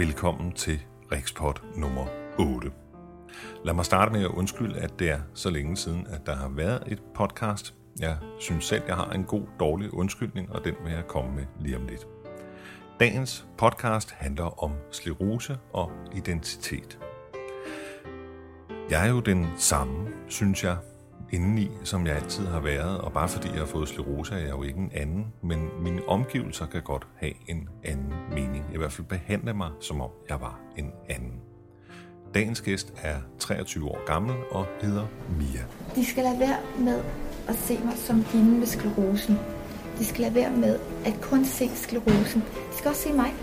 velkommen til Rikspot nummer 8. Lad mig starte med at undskylde, at det er så længe siden, at der har været et podcast. Jeg synes selv, jeg har en god, dårlig undskyldning, og den vil jeg komme med lige om lidt. Dagens podcast handler om sklerose og identitet. Jeg er jo den samme, synes jeg, indeni, som jeg altid har været, og bare fordi jeg har fået sklerose, er jeg jo ikke en anden, men mine omgivelser kan godt have en anden mening. I hvert fald behandle mig, som om jeg var en anden. Dagens gæst er 23 år gammel og hedder Mia. De skal lade være med at se mig som hende med sklerosen. De skal lade være med at kun se sklerosen. De skal også se mig.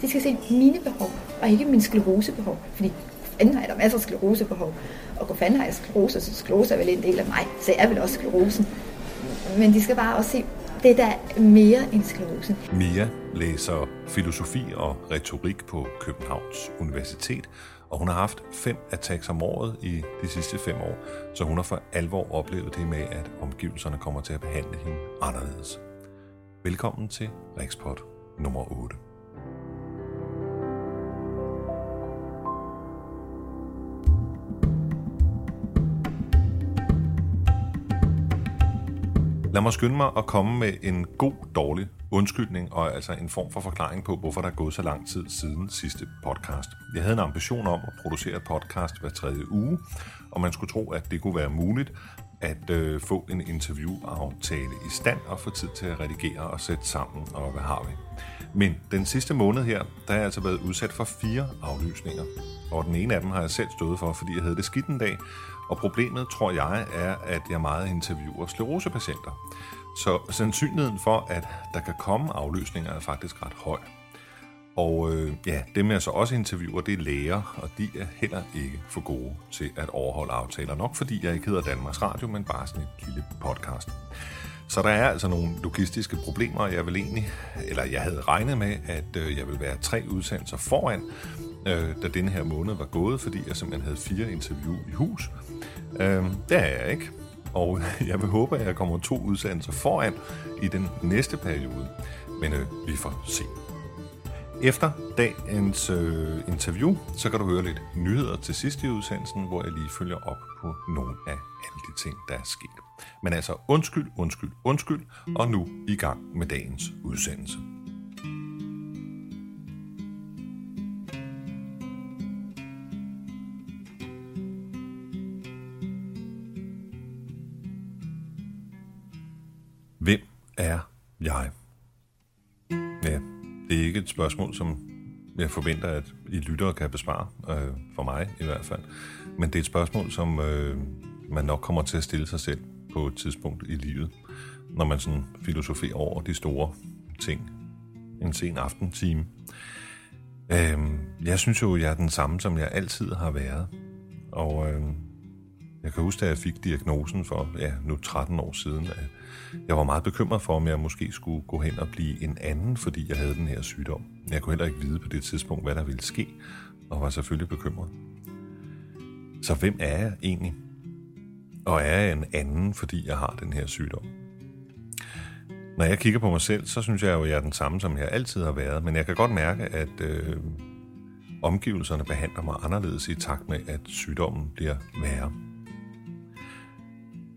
De skal se mine behov, og ikke min sklerosebehov. Fordi fanden har jeg da masser af sklerosebehov. Og hvor fanden har jeg sklerose, så sklerose er vel en del af mig. Så jeg er vel også sklerosen. Men de skal bare også se det, der er mere end sklerosen. Mia læser filosofi og retorik på Københavns Universitet, og hun har haft fem attacks om året i de sidste fem år, så hun har for alvor oplevet det med, at omgivelserne kommer til at behandle hende anderledes. Velkommen til Rikspot nummer 8. Lad mig skynde mig at komme med en god, dårlig undskyldning og altså en form for forklaring på, hvorfor der er gået så lang tid siden sidste podcast. Jeg havde en ambition om at producere et podcast hver tredje uge, og man skulle tro, at det kunne være muligt at øh, få en interviewaftale i stand og få tid til at redigere og sætte sammen, og hvad har vi. Men den sidste måned her, der har jeg altså været udsat for fire aflysninger. Og den ene af dem har jeg selv stået for, fordi jeg havde det skidt en dag, og problemet, tror jeg, er, at jeg meget interviewer sklerosepatienter. Så sandsynligheden for, at der kan komme aflysninger, er faktisk ret høj. Og øh, ja, dem jeg så også interviewer, det er læger, og de er heller ikke for gode til at overholde aftaler. Nok fordi jeg ikke hedder Danmarks Radio, men bare sådan et lille podcast. Så der er altså nogle logistiske problemer, jeg vil egentlig, eller jeg havde regnet med, at øh, jeg ville være tre udsendelser foran, øh, da denne her måned var gået, fordi jeg simpelthen havde fire interview i hus. Øh, det er jeg ikke, og jeg vil håbe, at jeg kommer to udsendelser foran i den næste periode, men øh, vi får se. Efter dagens øh, interview, så kan du høre lidt nyheder til sidst i udsendelsen, hvor jeg lige følger op på nogle af alle de ting, der er sket. Men altså undskyld, undskyld, undskyld, og nu i gang med dagens udsendelse. Hvem er jeg? Ja, det er ikke et spørgsmål, som jeg forventer, at I lyttere kan besvare, øh, for mig i hvert fald. Men det er et spørgsmål, som øh, man nok kommer til at stille sig selv på et tidspunkt i livet, når man sådan filosoferer over de store ting en sen aftentime. Øhm, jeg synes jo, jeg er den samme, som jeg altid har været. Og øhm, jeg kan huske, da jeg fik diagnosen for ja, nu 13 år siden, at jeg var meget bekymret for, om jeg måske skulle gå hen og blive en anden, fordi jeg havde den her sygdom. Jeg kunne heller ikke vide på det tidspunkt, hvad der ville ske, og var selvfølgelig bekymret. Så hvem er jeg egentlig? Og er en anden, fordi jeg har den her sygdom? Når jeg kigger på mig selv, så synes jeg jo, at jeg er den samme, som jeg altid har været, men jeg kan godt mærke, at øh, omgivelserne behandler mig anderledes i takt med, at sygdommen bliver værre.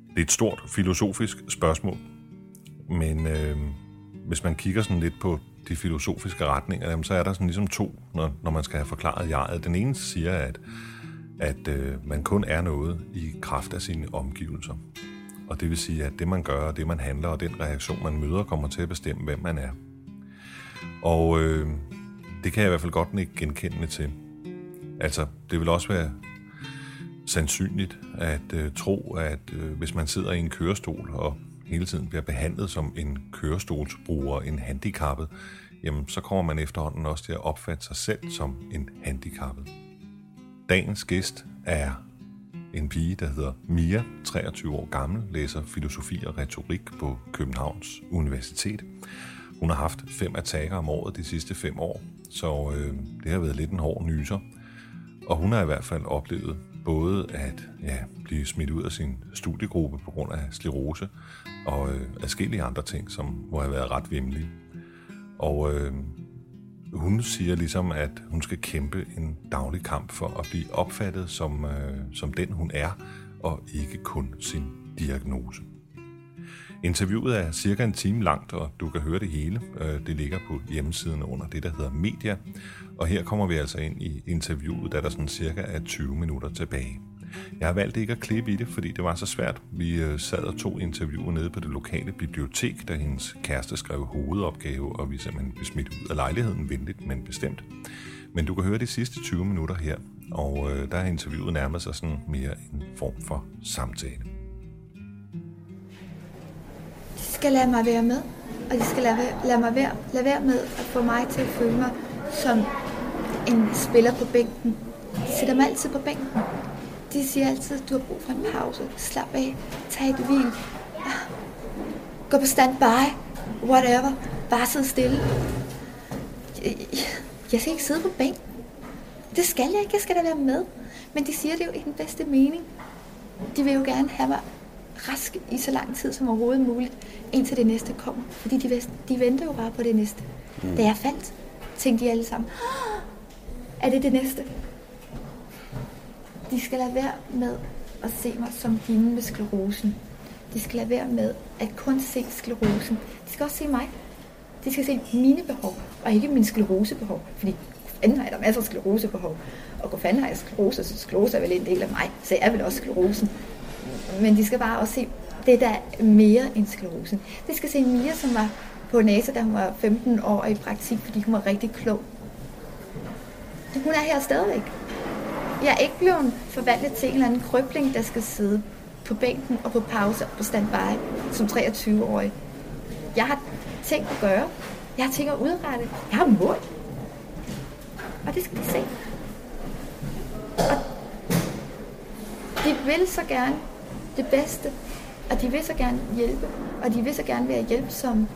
Det er et stort filosofisk spørgsmål, men øh, hvis man kigger sådan lidt på de filosofiske retninger, jamen, så er der sådan ligesom to, når, når man skal have forklaret jeget. Den ene siger, at, at øh, man kun er noget i kraft af sine omgivelser. Og det vil sige, at det man gør, det man handler, og den reaktion man møder, kommer til at bestemme, hvem man er. Og øh, det kan jeg i hvert fald godt ikke genkende til. Altså, det vil også være sandsynligt at øh, tro, at øh, hvis man sidder i en kørestol og hele tiden bliver behandlet som en kørestolsbruger, en handicappet, jamen så kommer man efterhånden også til at opfatte sig selv som en handicappet. Dagens gæst er en pige, der hedder Mia, 23 år gammel, læser filosofi og retorik på Københavns Universitet. Hun har haft fem attacker om året de sidste fem år, så øh, det har været lidt en hård nyser. Og hun har i hvert fald oplevet både at ja, blive smidt ud af sin studiegruppe på grund af sklerose, og øh, adskillige andre ting, som må have været ret vimmelige. Og øh, hun siger ligesom, at hun skal kæmpe en daglig kamp for at blive opfattet som, øh, som den, hun er, og ikke kun sin diagnose. Interviewet er cirka en time langt, og du kan høre det hele. Øh, det ligger på hjemmesiden under det, der hedder Media. Og her kommer vi altså ind i interviewet, da der sådan cirka er 20 minutter tilbage. Jeg har valgt ikke at klippe i det, fordi det var så svært. Vi øh, sad og tog interviewer nede på det lokale bibliotek, da hendes kæreste skrev hovedopgave, og vi simpelthen blev smidt ud af lejligheden, venligt, men bestemt. Men du kan høre de sidste 20 minutter her, og øh, der er interviewet nærmet sig sådan mere en form for samtale. De skal lade mig være med, og de skal lade, lade mig være, lade være med at få mig til at føle mig som en spiller på bænken. De sætter mig altid på bænken. De siger altid, at du har brug for en pause. Slap af. Tag et hvil. Gå på standby. Whatever. Bare sidde stille. Jeg skal ikke sidde på bænken. Det skal jeg ikke. Jeg skal da være med. Men de siger det jo i den bedste mening. De vil jo gerne have mig rask i så lang tid som overhovedet muligt, indtil det næste kommer. Fordi de, de venter jo bare på det næste. Mm. Da jeg faldt, tænkte de alle sammen, er det det næste? De skal lade være med at se mig som hende med sklerosen. De skal lade være med at kun se sklerosen. De skal også se mig. De skal se mine behov, og ikke min sklerosebehov. Fordi fanden har jeg da masser af sklerosebehov. Og hvor fanden har jeg sklerose, så sklerose er vel en del af mig. Så jeg er vel også sklerosen. Men de skal bare også se det, der er mere end sklerosen. De skal se Mia, som var på NASA, da hun var 15 år i praktik, fordi hun var rigtig klog. Hun er her stadigvæk. Jeg er ikke blevet forvandlet til en eller anden krøbling, der skal sidde på bænken og på pause og på standby som 23-årig. Jeg har ting at gøre. Jeg har ting at udrette. Jeg har mål. Og det skal de se. Og de vil så gerne det bedste. Og de vil så gerne hjælpe. Og de vil så gerne være hjælpsomme.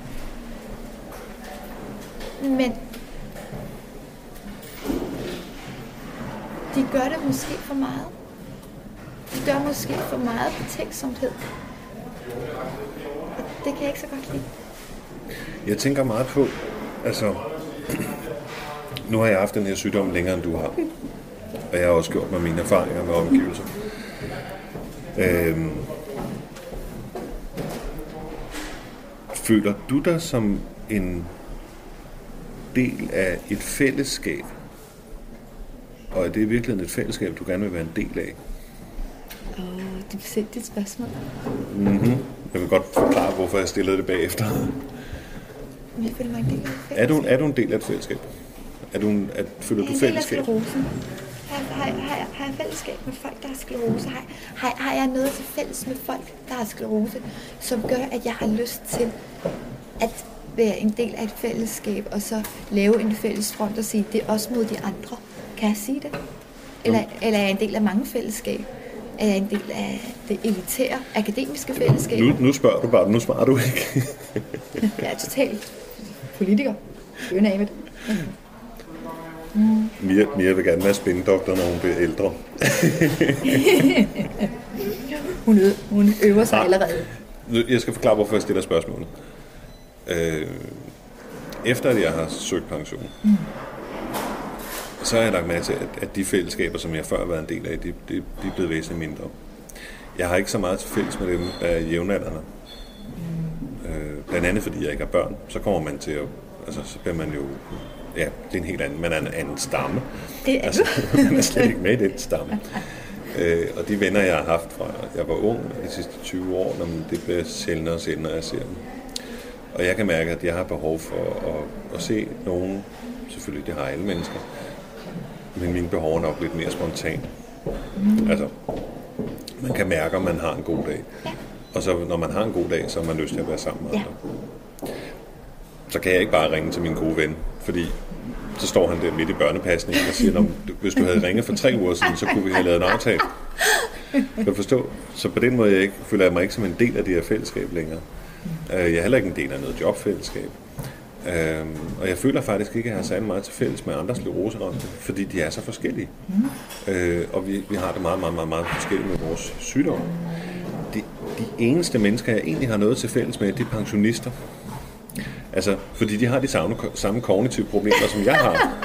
Men de gør det måske for meget. De gør måske for meget betænksomhed. Og det kan jeg ikke så godt lide. Jeg tænker meget på, altså, nu har jeg haft den her sygdom længere end du har. Og jeg har også gjort mig mine erfaringer med omgivelser. Øhm, føler du dig som en del af et fællesskab, og er det i virkeligheden et fællesskab, du gerne vil være en del af? Åh, oh, det er bestemt et spørgsmål. Mm-hmm. Jeg vil godt forklare, hvorfor jeg stillede det bagefter. Jeg føler mig en del af er du, er du en del af et fællesskab? Er du en, er, føler du fællesskab? Jeg er en del af Har, har, har, jeg, har jeg fællesskab med folk, der har sklerose? Har, har, har jeg noget til fælles med folk, der har sklerose, som gør, at jeg har lyst til at være en del af et fællesskab, og så lave en fælles front og sige, det er også mod de andre? Kan jeg sige det? Eller, eller er jeg en del af mange fællesskab? Er jeg en del af det elitære, akademiske fællesskab? Nu, nu spørger du bare, nu svarer du ikke. jeg er totalt politiker. Det er jo Mm. Mia, Mia vil gerne være spindoktor, når hun bliver ældre. hun, øver, hun øver sig ja. allerede. Jeg skal forklare, hvorfor jeg stiller spørgsmålet. Øh, efter at jeg har søgt pension, mm så er jeg lagt med til, at, at de fællesskaber, som jeg før har været en del af, de, de, de er blevet væsentligt mindre. Jeg har ikke så meget til fælles med dem, der er jævnaldrende. Øh, blandt andet fordi jeg ikke har børn, så kommer man til at, altså så bliver man jo, ja, det er en helt anden, man er en anden stamme. Det er altså, man er slet ikke med i den stamme. øh, og de venner, jeg har haft fra jeg var ung, de sidste 20 år, når det bliver sjældnere og sjældnere, jeg ser dem. Og jeg kan mærke, at jeg har behov for at, at se nogen, selvfølgelig det har alle mennesker, men mine behov er nok lidt mere spontan. Mm. Altså, man kan mærke, at man har en god dag. Ja. Og så når man har en god dag, så har man lyst til at være sammen med ja. andre. Så kan jeg ikke bare ringe til min gode ven, fordi så står han der midt i børnepasningen og siger, hvis du havde ringet for tre uger siden, så kunne vi have lavet en aftale. Kan du forstå? Så på den måde jeg ikke, føler jeg mig ikke som en del af det her fællesskab længere. Øh, jeg er heller ikke en del af noget jobfællesskab. Øhm, og jeg føler faktisk ikke, at jeg har særlig meget til fælles med andre skleroseramte, fordi de er så forskellige. Mm. Øh, og vi, vi har det meget, meget, meget, meget forskelligt med vores sygdom. De, de eneste mennesker, jeg egentlig har noget til fælles med, det er pensionister. Altså, fordi de har de samme, samme kognitive problemer, som jeg har.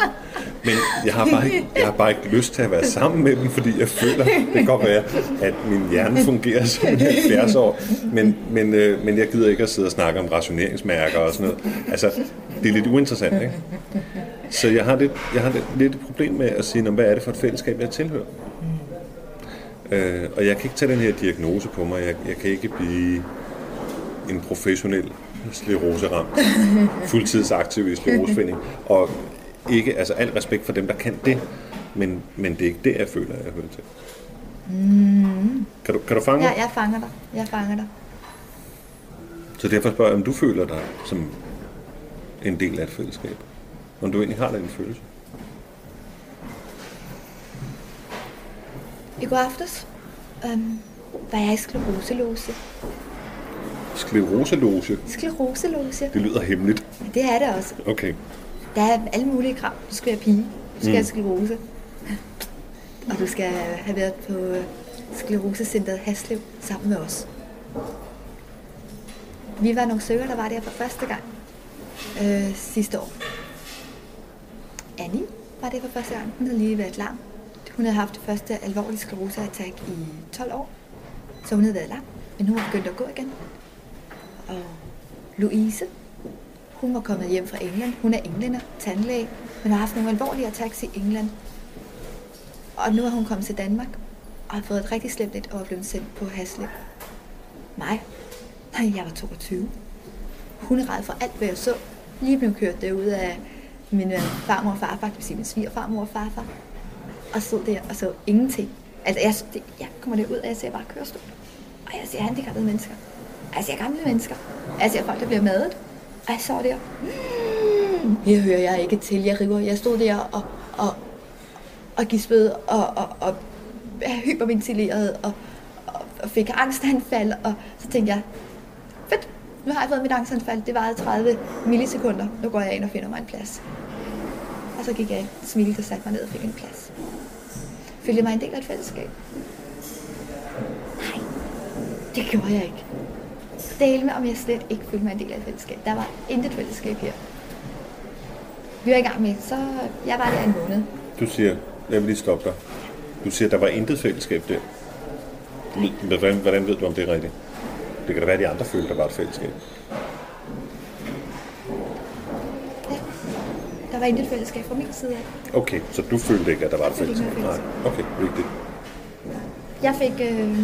Men jeg har, bare ikke, jeg har bare ikke lyst til at være sammen med dem, fordi jeg føler, det kan godt være, at min hjerne fungerer som en 70 år. Men, men, øh, men jeg gider ikke at sidde og snakke om rationeringsmærker og sådan noget. Altså, det er lidt uinteressant, ikke? Så jeg har lidt, jeg har lidt, lidt et problem med at sige, hvad er det for et fællesskab, jeg tilhører? Øh, og jeg kan ikke tage den her diagnose på mig. Jeg, jeg kan ikke blive en professionel skleroseramt, fuldtidsaktiv i skleroseforening. Og ikke, altså al respekt for dem, der kan det, men, men det er ikke det, jeg føler, jeg hører til. Mm. Kan, du, kan du fange Ja, jeg fanger dig. Jeg fanger dig. Så derfor spørger jeg, om du føler dig som en del af et fællesskab. Om du egentlig har den følelse. I går aftes øhm, var jeg i skleroselose. Skleroselose, Skleroselose. det lyder hemmeligt. Det er det også. Okay. Der er alle mulige krav. Du skal være pige. Du skal Mm. have sklerose. Og du skal have været på øh, sklerosecenteret Haslev sammen med os. Vi var nogle stykker, der var der for første gang øh, sidste år. Annie var det for første gang. Hun havde lige været lam. Hun havde haft det første alvorlige skleroseattack i 12 år. Så hun havde været lam. Men hun var begyndt at gå igen. Og Louise, hun var kommet hjem fra England. Hun er englænder, tandlæge, men har haft nogle alvorlige attacks i England. Og nu er hun kommet til Danmark og har fået et rigtig slemt et og er blevet sendt på Hasle. Mig? Nej, jeg var 22. Hun er red for alt, hvad jeg så. Lige blev kørt derude af min øh, farmor og farfar, det vil sige min svigerfarmor og farfar. Og stod der og så ingenting. Altså, jeg, det, jeg kommer derud, og jeg ser bare kørestol. Og jeg ser handicappede mennesker. Og jeg ser gamle mennesker. Og jeg ser folk, der bliver madet. Og jeg så der. Mm, hører jeg ikke til. Jeg river. Jeg stod der og, og, og gispede og, og, og hyperventilerede og, og, og fik angstanfald. Og så tænkte jeg, fedt, nu har jeg fået mit angstanfald. Det varede 30 millisekunder. Nu går jeg ind og finder mig en plads. Og så gik jeg smilte og satte mig ned og fik en plads. Følte mig en del af et fællesskab? Nej, det gjorde jeg ikke. Del med, om jeg slet ikke følte mig en del af et fællesskab. Der var intet fællesskab her. Vi var i gang med, så jeg var der en måned. Du siger, jeg vil lige stoppe dig. Du siger, der var intet fællesskab der. Hvordan, hvordan ved du, om det er rigtigt? Det kan da være, at de andre følte, der var et fællesskab. Ja. Der var intet fællesskab fra min side af. Okay, så du følte ikke, at der var et fællesskab? Nej, okay, vigtigt. Jeg fik, øh,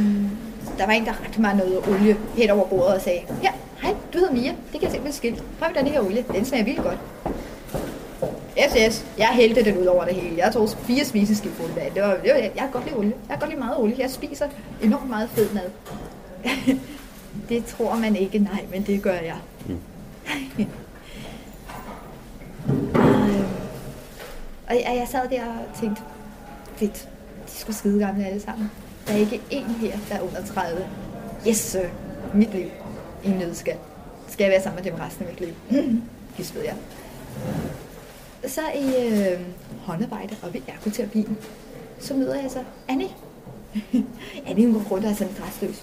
der var en, der rakte mig noget olie hen over bordet og sagde, ja, hej, du hedder Mia, det kan jeg simpelthen skilt. Prøv den her olie, den smager vildt godt. Yes, yes, jeg hældte den ud over det hele. Jeg tog fire spiseskibfulde af. Det var, det var, jeg kan godt lide olie. Jeg kan godt lide meget olie. Jeg spiser enormt meget fed mad. det tror man ikke, nej, men det gør jeg. og, øh, og jeg, jeg sad der og tænkte, fedt, de skulle skide gamle alle sammen. Der er ikke én her, der er under 30. Yes, sir. Mit liv. I en nødskal. Skal jeg være sammen med dem resten af mit liv? Hmm. Gispede jeg. Så i øh, håndarbejde og ved ergoterapien, så møder jeg så Annie. Annie hun går rundt og er sådan restløs.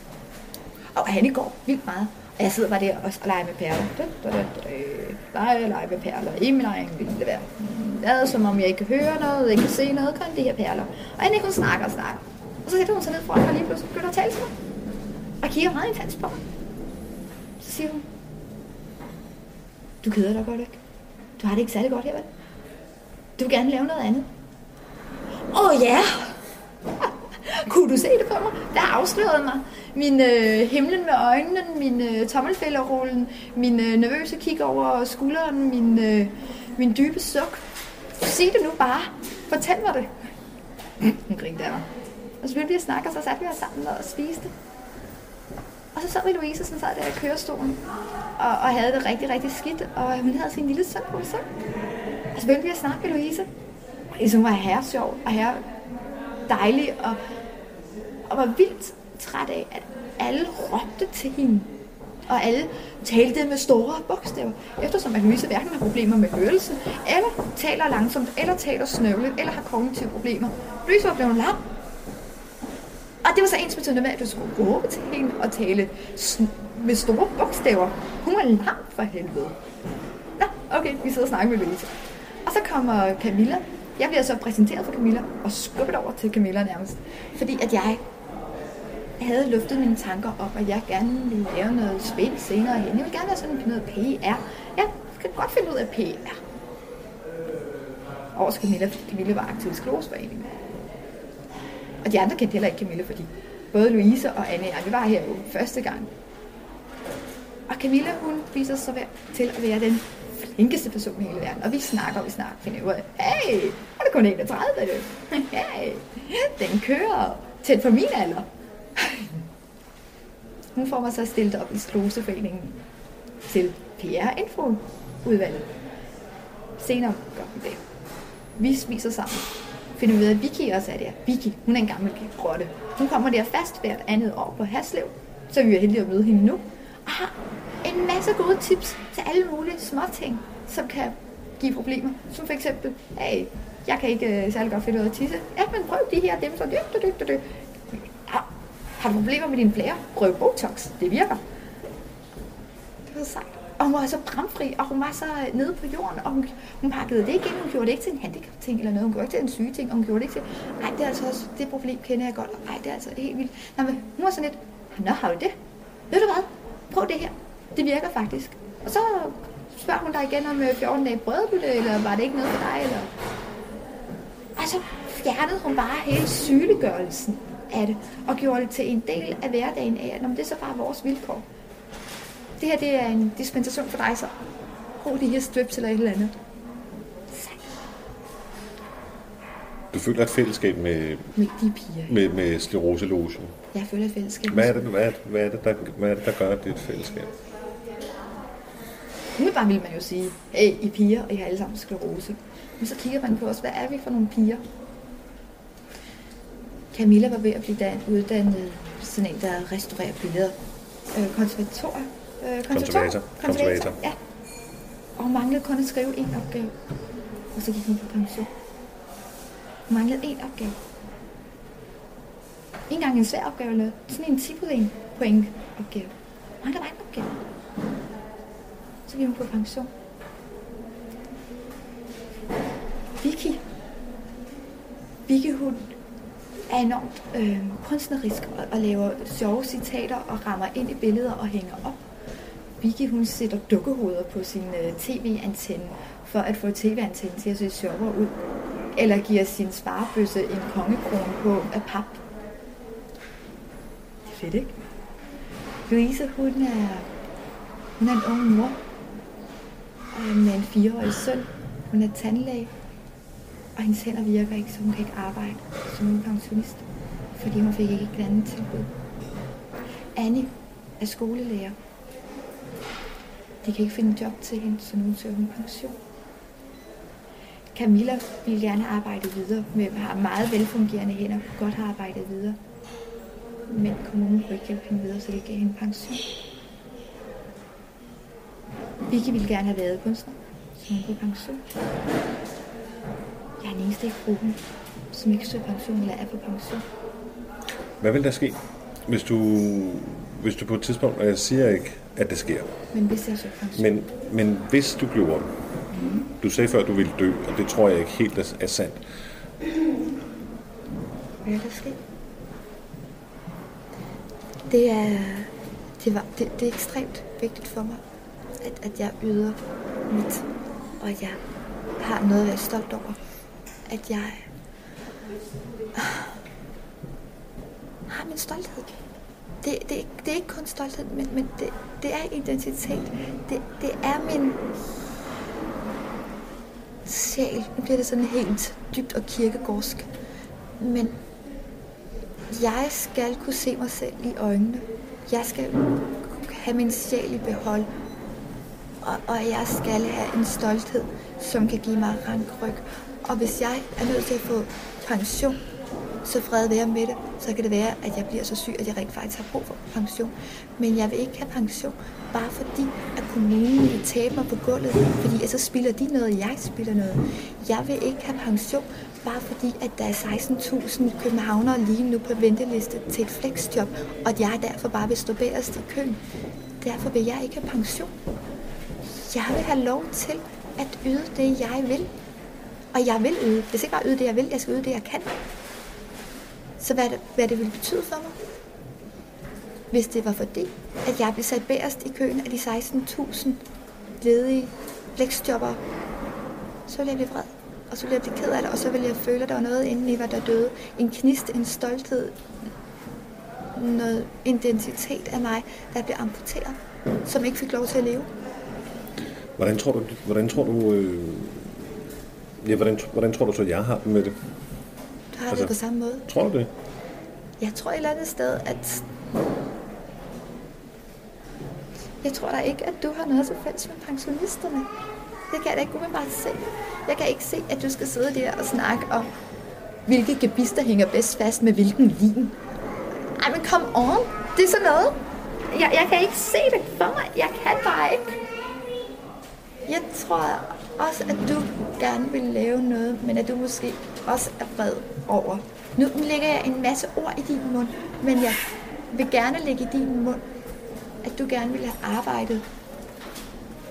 Og Annie går vildt meget. Og jeg sidder bare der og leger med perler. Da, da, da, da. Leger leger med perler. I min egen det værd. Lad som om jeg ikke kan høre noget, ikke kan se noget, kun de her perler. Og Annie hun snakker og snakker. Og så sætter hun sig ned foran mig og lige pludselig begynder at tale til mig. Og kigger meget intens på mig. Så siger hun, du keder dig godt, ikke? Du har det ikke særlig godt her, vel? Du vil gerne lave noget andet. Åh oh, ja! Kunne du se det på mig? Der afslørede mig. Min øh, himlen med øjnene, min øh, tommelfælderrullen, min øh, nervøse kig over skulderen, min, øh, min dybe suk. Sig det nu bare. Fortæl mig det. Hun grinte af mig. Og så begyndte vi at snakke, og så satte vi os sammen og spiste. Og så sad vi Louise, som sad der i kørestolen, og, og havde det rigtig, rigtig skidt, og hun havde sin lille søn på sig. Og så begyndte vi at snakke med Louise. Og Louise, hun var herre sjov, og herre dejlig, og, og var vildt træt af, at alle råbte til hende. Og alle talte med store bogstaver, eftersom at Louise hverken har problemer med hørelse, eller taler langsomt, eller taler snøvlet, eller har kognitive problemer. Louise var blevet lam, og det var så ens betydende med, at du skulle gå til hende og tale med store bogstaver. Hun var lam for helvede. Okay, vi sidder og snakker med Louise. Og så kommer Camilla. Jeg bliver så præsenteret for Camilla og skubbet over til Camilla nærmest. Fordi at jeg havde luftet mine tanker om, at jeg gerne ville lave noget spil senere hen. Jeg vil gerne have sådan noget PR. Jeg skal godt finde ud af PR. Over til Camilla, fordi Camilla var aktiv i Skloseforeningen. Og de andre kendte heller ikke Camilla, fordi både Louise og Anne og jeg, vi var her jo første gang. Og Camilla, hun viser sig til at være den flinkeste person i hele verden. Og vi snakker, og vi snakker, finder ud af, hey, er det kun 31, hey, den kører tæt på min alder. Hun får mig så stillet op i Skloseforeningen til PR-info-udvalget. Senere gør hun det. Vi spiser sammen. Finder ud af, at Vicky også er der. Vicky, hun er en gammel rotte. Hun kommer der fast hvert andet år på Haslev. Så vi er heldige at møde hende nu. Og har en masse gode tips til alle mulige små ting, som kan give problemer. Som for eksempel, hey, jeg kan ikke uh, særlig godt finde ud af at tisse. Ja, men prøv de her dem, så dyk, dyk, dyk, dyk. Har du problemer med din blære? Prøv Botox. Det virker. Det var sejt. Og hun var så bramfri, og hun var så øh, nede på jorden, og hun, hun pakkede det ikke ind. Hun gjorde det ikke til en handicap-ting eller noget. Hun gjorde ikke til en syge ting, og hun gjorde det ikke til... Nej, det er altså også... Det problem kender jeg godt. Nej, det er altså helt vildt. Nå, men hun var sådan lidt... Nå, har du det? Ved du hvad? Prøv det her. Det virker faktisk. Og så spørger hun dig igen om øh, 14 dage, prøvede det, eller var det ikke noget for dig? Eller... Og så fjernede hun bare hele sygeliggørelsen af det, og gjorde det til en del af hverdagen af, at det er så bare vores vilkår. Det her det er en dispensation for dig, så brug de her strips eller et eller andet. Du føler et fællesskab med, med de piger. Med, med skleroselogen. Jeg føler et fællesskab. Hvad er det, hvad er det, hvad er det, der, hvad er det der gør, at det er et fællesskab? Umiddelbart vil man jo sige, hey, I piger, og I har alle sammen sklerose. Men så kigger man på os, hvad er vi for nogle piger? Camilla var ved at blive uddannet sådan en, der restaurerer billeder. Øh, konservator. Øh, konservator. Konservator. Ja. Og manglede kun at skrive en opgave. Og så gik hun på pension. Hun manglede en opgave. Ikke engang en svær opgave eller sådan en 10 point, point opgave. Manglede bare en opgave. Så gik hun på pension. Vicky. Vicky, hun er enormt øh, kunstnerisk og, og laver sjove citater og rammer ind i billeder og hænger op. Vicky hun sætter dukkehoveder på sin øh, tv-antenne for at få tv-antennen til at se sjovere ud. Eller giver sin sparebøsse en kongekrone på af pap. Det er fedt, ikke? Louise, hun er, hun er en ung mor øh, med en fireårig søn. Hun er tandlæge og hendes hænder virker ikke, så hun kan ikke arbejde som en pensionist, fordi hun fik ikke et andet tilbud. Annie er skolelærer. De kan ikke finde job til hende, så nu søger hun pension. Camilla vil gerne arbejde videre, men har meget velfungerende hænder, godt har arbejdet videre. Men kommunen kunne ikke hjælpe hende videre, så de gav hende pension. Vicky ville gerne have været kunstner, så hun kunne pension. Jeg er den eneste i gruppen, som ikke søger pension eller er på pension. Hvad vil der ske, hvis du, hvis du på et tidspunkt, og jeg siger ikke, at det sker. Men hvis jeg søger pension. Men, men hvis du gjorde det. Mm. Du sagde før, at du ville dø, og det tror jeg ikke helt er, er sandt. Hvad er der ske? Det er, det, var, det, det er ekstremt vigtigt for mig, at, at jeg yder mit, og at jeg har noget at være stolt over at jeg har min stolthed. Det, det, det er ikke kun stolthed, men, men det, det er identitet. Det, det er min sjæl. Nu bliver det sådan helt dybt og kirkegårdsk. Men jeg skal kunne se mig selv i øjnene. Jeg skal have min sjæl i behold. Og, og jeg skal have en stolthed, som kan give mig rankryg og hvis jeg er nødt til at få pension, så fred være med det, så kan det være, at jeg bliver så syg, at jeg rent faktisk har brug for pension. Men jeg vil ikke have pension, bare fordi, at kommunen vil tabe mig på gulvet, fordi så spiller de noget, og jeg spiller noget. Jeg vil ikke have pension, bare fordi, at der er 16.000 københavnere lige nu på venteliste til et flexjob, og at jeg derfor bare vil stå bagerst i køen. Derfor vil jeg ikke have pension. Jeg vil have lov til at yde det, jeg vil. Og jeg vil yde. Jeg skal ikke bare yde det, jeg vil. Jeg skal yde det, jeg kan. Så hvad det, hvad det ville betyde for mig, hvis det var fordi, at jeg blev sat bærest i køen af de 16.000 ledige fleksjobber, så ville jeg blive vred. Og så ville jeg blive ked af det, og så ville jeg føle, at der var noget inde i mig, der døde. En knist, en stolthed, noget identitet af mig, der blev amputeret, som ikke fik lov til at leve. Hvordan tror du, hvordan tror du, øh, ja, hvordan, hvordan tror du så, jeg har det med det? Har altså, det på samme måde. Tror du det? Jeg tror et eller andet sted, at... Jeg tror da ikke, at du har noget til fælles med pensionisterne. Det kan jeg da ikke umiddelbart se. Jeg kan ikke se, at du skal sidde der og snakke om, hvilke gebister hænger bedst fast med hvilken lin. Ej, men come on. Det er sådan noget. Jeg, jeg kan ikke se det for mig. Jeg kan bare ikke. Jeg tror også, at du gerne vil lave noget, men at du måske også er vred over. Nu lægger jeg en masse ord i din mund, men jeg vil gerne lægge i din mund, at du gerne ville have arbejdet,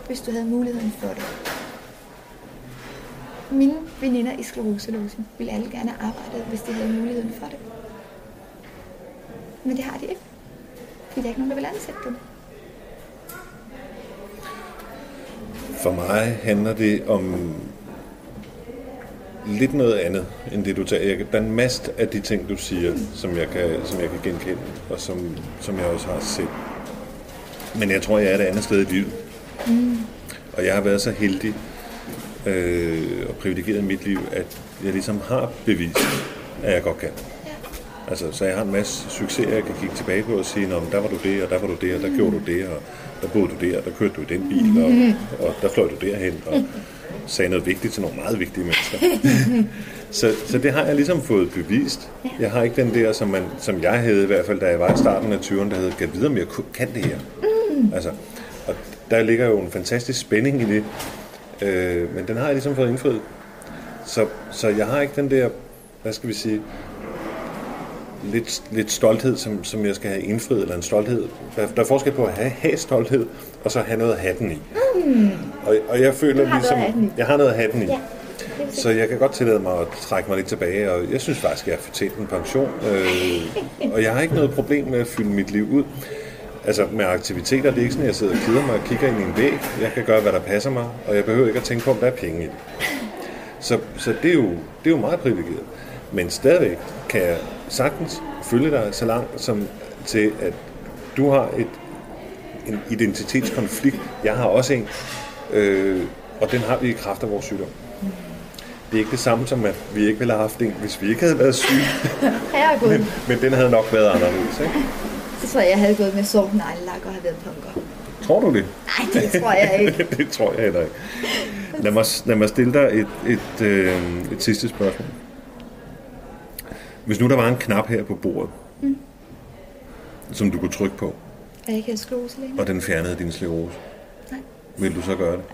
hvis du havde muligheden for det. Mine veninder i skleroselåsen ville alle gerne have arbejdet, hvis de havde muligheden for det. Men det har de ikke. Fordi der er ikke nogen, der vil ansætte dem. For mig handler det om lidt noget andet, end det du tager. der er en masse af de ting, du siger, som jeg kan, som jeg kan genkende, og som, som jeg også har set. Men jeg tror, jeg er et andet sted i livet. Mm. Og jeg har været så heldig øh, og privilegeret i mit liv, at jeg ligesom har bevist, at jeg godt kan. Altså, så jeg har en masse succeser, jeg kan kigge tilbage på og sige, der var du det, og der var du det, og der gjorde du det, og der boede du der, og der kørte du i den bil, og, og der fløj du derhen, og sagde noget vigtigt til nogle meget vigtige mennesker. så, så det har jeg ligesom fået bevist. Jeg har ikke den der, som, man, som jeg havde i hvert fald, da jeg var i starten af 20'erne, der hed, kan vide, om jeg kan det her. Altså, og der ligger jo en fantastisk spænding i det, øh, men den har jeg ligesom fået indfriet. Så, så jeg har ikke den der, hvad skal vi sige, lidt, lidt stolthed, som, som jeg skal have indfriet, eller en stolthed. Der, der er forskel på at have, have stolthed, og så have noget at have den i. Mm. Og, og jeg føler du har ligesom, noget jeg har noget at have den i. Ja. Så jeg kan godt tillade mig at trække mig lidt tilbage, og jeg synes faktisk, at jeg har fortjent en pension. Øh, og jeg har ikke noget problem med at fylde mit liv ud. Altså med aktiviteter, det er ikke sådan, at jeg sidder og keder mig og kigger ind i en væg. Jeg kan gøre, hvad der passer mig, og jeg behøver ikke at tænke på, om der er penge i det. Så, så det, er jo, det er jo meget privilegeret. Men stadigvæk kan jeg sagtens følge dig så langt som til, at du har et, en identitetskonflikt. Jeg har også en, øh, og den har vi i kraft af vores sygdom. Det er ikke det samme som, at vi ikke ville have haft en, hvis vi ikke havde været syge. Men, men den havde nok været anderledes, ikke? Så tror jeg, jeg havde gået med sort neglelak og have været punker. Tror du det? Nej, det tror jeg ikke. det tror jeg heller ikke. Lad mig, lad mig stille dig et, et, øh, et sidste spørgsmål. Hvis nu der var en knap her på bordet, mm. som du kunne trykke på, jeg ikke sklerose længere? og den fjernede din sklerose, Nej. vil du så gøre det?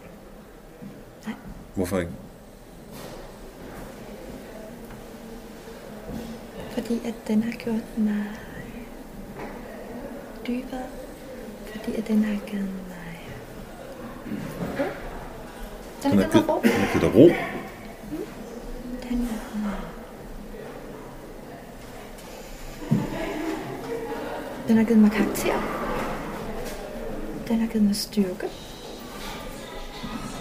Nej. Hvorfor ikke? Fordi at den har gjort mig dybere. Fordi at den har givet mig ro. Den har givet mig ro. Den har givet dig ro. Den har... Den har givet mig karakter. Den har givet mig styrke.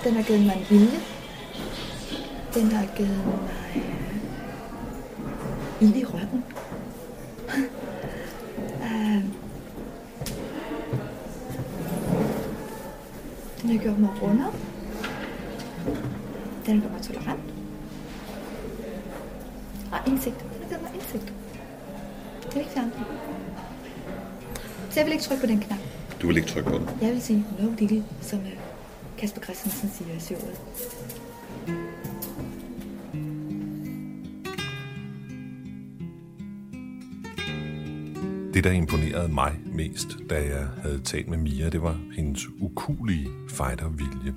Den har givet mig en vilje. Den har givet mig øh, ild i røven. Øh, Den har gjort mig rundere. Den har gjort mig jeg vil ikke trykke på den knap. Du vil ikke trykke på den. Jeg vil sige no deal, som øh, Kasper Christensen siger i showet. Det, der imponerede mig mest, da jeg havde talt med Mia, det var hendes ukulige fightervilje.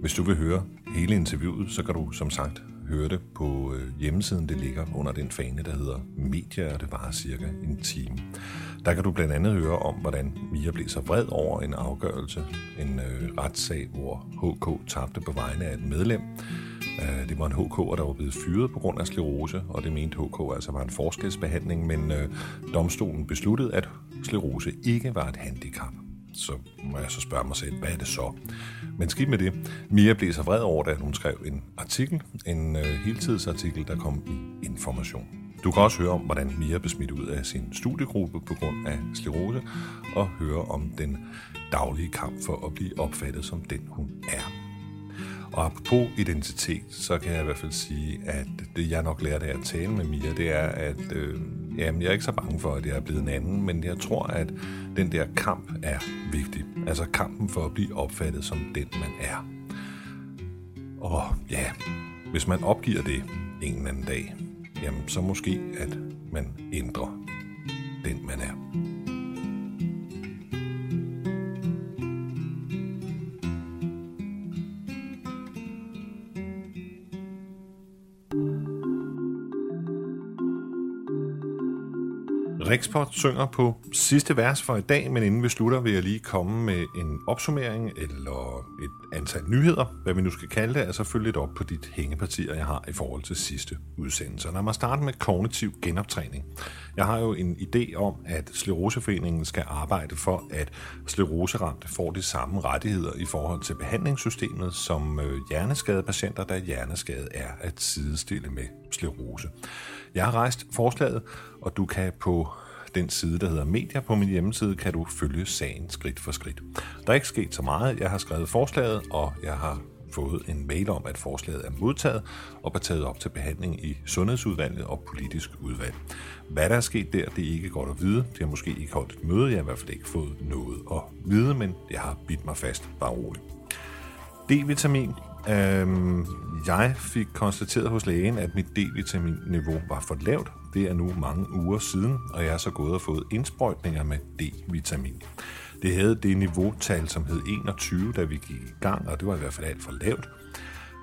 Hvis du vil høre hele interviewet, så kan du som sagt høre det på øh, hjemmesiden. Det ligger under den fane, der hedder Media, og det varer cirka en time. Der kan du blandt andet høre om, hvordan Mia blev så vred over en afgørelse, en øh, retssag, hvor HK tabte på vegne af et medlem. Øh, det var en HK, der var blevet fyret på grund af sklerose, og det mente HK altså var en forskelsbehandling, men øh, domstolen besluttede, at sklerose ikke var et handicap. Så må jeg så spørge mig selv, hvad er det så? Men skidt med det. Mia blev så vred over, da hun skrev en artikel, en øh, heltidsartikel, der kom i Information. Du kan også høre om, hvordan Mia blev smidt ud af sin studiegruppe på grund af sklerose, og høre om den daglige kamp for at blive opfattet som den, hun er. Og apropos identitet, så kan jeg i hvert fald sige, at det jeg nok lærte af at tale med Mia, det er, at øh, jamen, jeg er ikke så bange for, at jeg er blevet en anden, men jeg tror, at den der kamp er vigtig. Altså kampen for at blive opfattet som den, man er. Og ja, hvis man opgiver det en eller anden dag, jamen så måske, at man ændrer den, man er. Rikspot synger på sidste vers for i dag, men inden vi slutter, vil jeg lige komme med en opsummering eller et antal nyheder, hvad vi nu skal kalde det, altså følge lidt op på dit hængepartier, jeg har i forhold til sidste udsendelse. Lad mig starte med kognitiv genoptræning. Jeg har jo en idé om, at Sleroseforeningen skal arbejde for, at scleroseramte får de samme rettigheder i forhold til behandlingssystemet som øh, hjerneskadepatienter, da hjerneskade er at sidestille med sklerose. Jeg har rejst forslaget, og du kan på den side, der hedder Media på min hjemmeside, kan du følge sagen skridt for skridt. Der er ikke sket så meget. Jeg har skrevet forslaget, og jeg har fået en mail om, at forslaget er modtaget og er taget op til behandling i Sundhedsudvalget og Politisk Udvalg. Hvad der er sket der, det er ikke godt at vide. Det har måske ikke holdt et møde. Jeg har i hvert fald ikke fået noget at vide, men jeg har bidt mig fast. Bare roligt. D-vitamin. Øhm, jeg fik konstateret hos lægen, at mit D-vitamin-niveau var for lavt. Det er nu mange uger siden, og jeg er så gået og fået indsprøjtninger med D-vitamin. Det havde det niveautal, som hed 21, da vi gik i gang, og det var i hvert fald alt for lavt.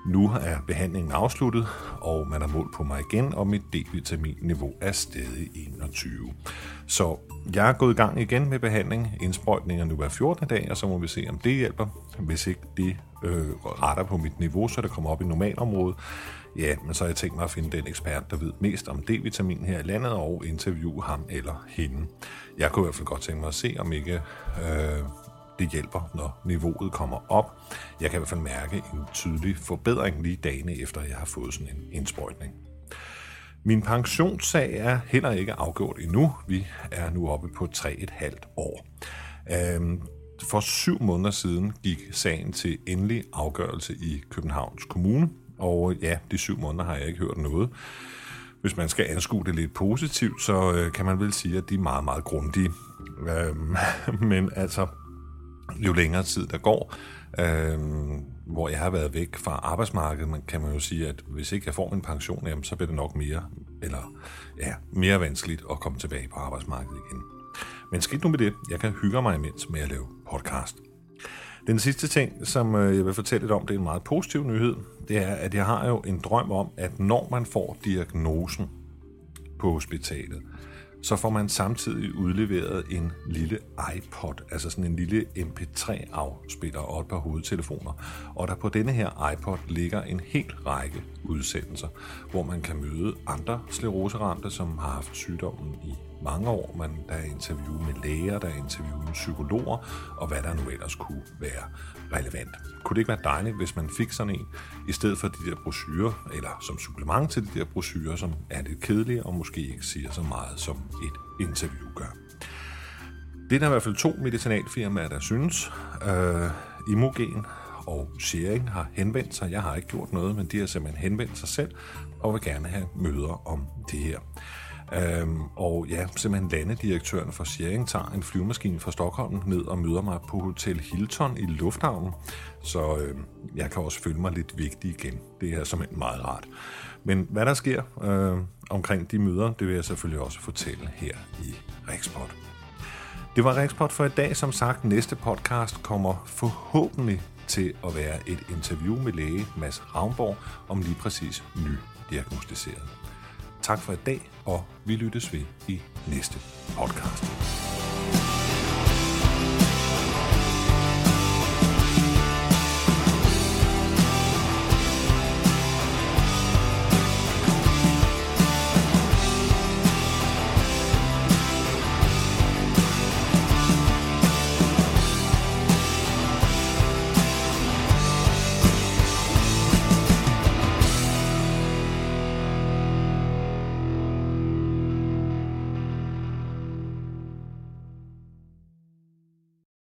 Nu er behandlingen afsluttet, og man har målt på mig igen, og mit D-vitamin-niveau er stadig 21. Så jeg er gået i gang igen med behandling. Indsprøjtninger nu hver 14. dag, og så må vi se, om det hjælper. Hvis ikke det øh, retter på mit niveau, så det kommer op i normalområdet, ja, men så har jeg tænkt mig at finde den ekspert, der ved mest om D-vitamin her i landet, og interviewe ham eller hende. Jeg kunne i hvert fald godt tænke mig at se, om ikke øh, det hjælper, når niveauet kommer op. Jeg kan i hvert fald mærke en tydelig forbedring lige dagene efter, jeg har fået sådan en indsprøjtning. Min pensionssag er heller ikke afgjort endnu. Vi er nu oppe på 3,5 år. Øhm, for syv måneder siden gik sagen til endelig afgørelse i Københavns Kommune, og ja, de syv måneder har jeg ikke hørt noget. Hvis man skal anskue det lidt positivt, så øh, kan man vel sige, at de er meget, meget grundige. Øhm, men altså, jo længere tid der går, øhm, hvor jeg har været væk fra arbejdsmarkedet, man kan man jo sige, at hvis ikke jeg får min pension, jamen, så bliver det nok mere, eller ja, mere vanskeligt at komme tilbage på arbejdsmarkedet igen. Men skidt nu med det, jeg kan hygge mig imens med at lave podcast. Den sidste ting, som øh, jeg vil fortælle lidt om, det er en meget positiv nyhed, det er, at jeg har jo en drøm om, at når man får diagnosen på hospitalet, så får man samtidig udleveret en lille iPod, altså sådan en lille MP3-afspiller og et par hovedtelefoner. Og der på denne her iPod ligger en hel række udsendelser, hvor man kan møde andre skleroseramte, som har haft sygdommen i mange år. Man, der er interview med læger, der er interview med psykologer, og hvad der nu ellers kunne være relevant. Kunne det ikke være dejligt, hvis man fik sådan en, i stedet for de der brochurer, eller som supplement til de der brochurer, som er lidt kedelige og måske ikke siger så meget, som et interview gør. Det er der i hvert fald to medicinalfirmaer, der synes. Øh, Imogen og Sharing har henvendt sig. Jeg har ikke gjort noget, men de har simpelthen henvendt sig selv og vil gerne have møder om det her. Øhm, og ja, simpelthen landedirektøren for Sharing tager en flyvemaskine fra Stockholm ned og møder mig på Hotel Hilton i Lufthavnen. Så øhm, jeg kan også føle mig lidt vigtig igen. Det er simpelthen meget rart. Men hvad der sker øh, omkring de møder, det vil jeg selvfølgelig også fortælle her i Rikspot. Det var Rikspot for i dag. Som sagt, næste podcast kommer forhåbentlig til at være et interview med læge Mads Ravnborg om lige præcis nydiagnostiseret. Tak for i dag, og vi lyttes ved i næste podcast.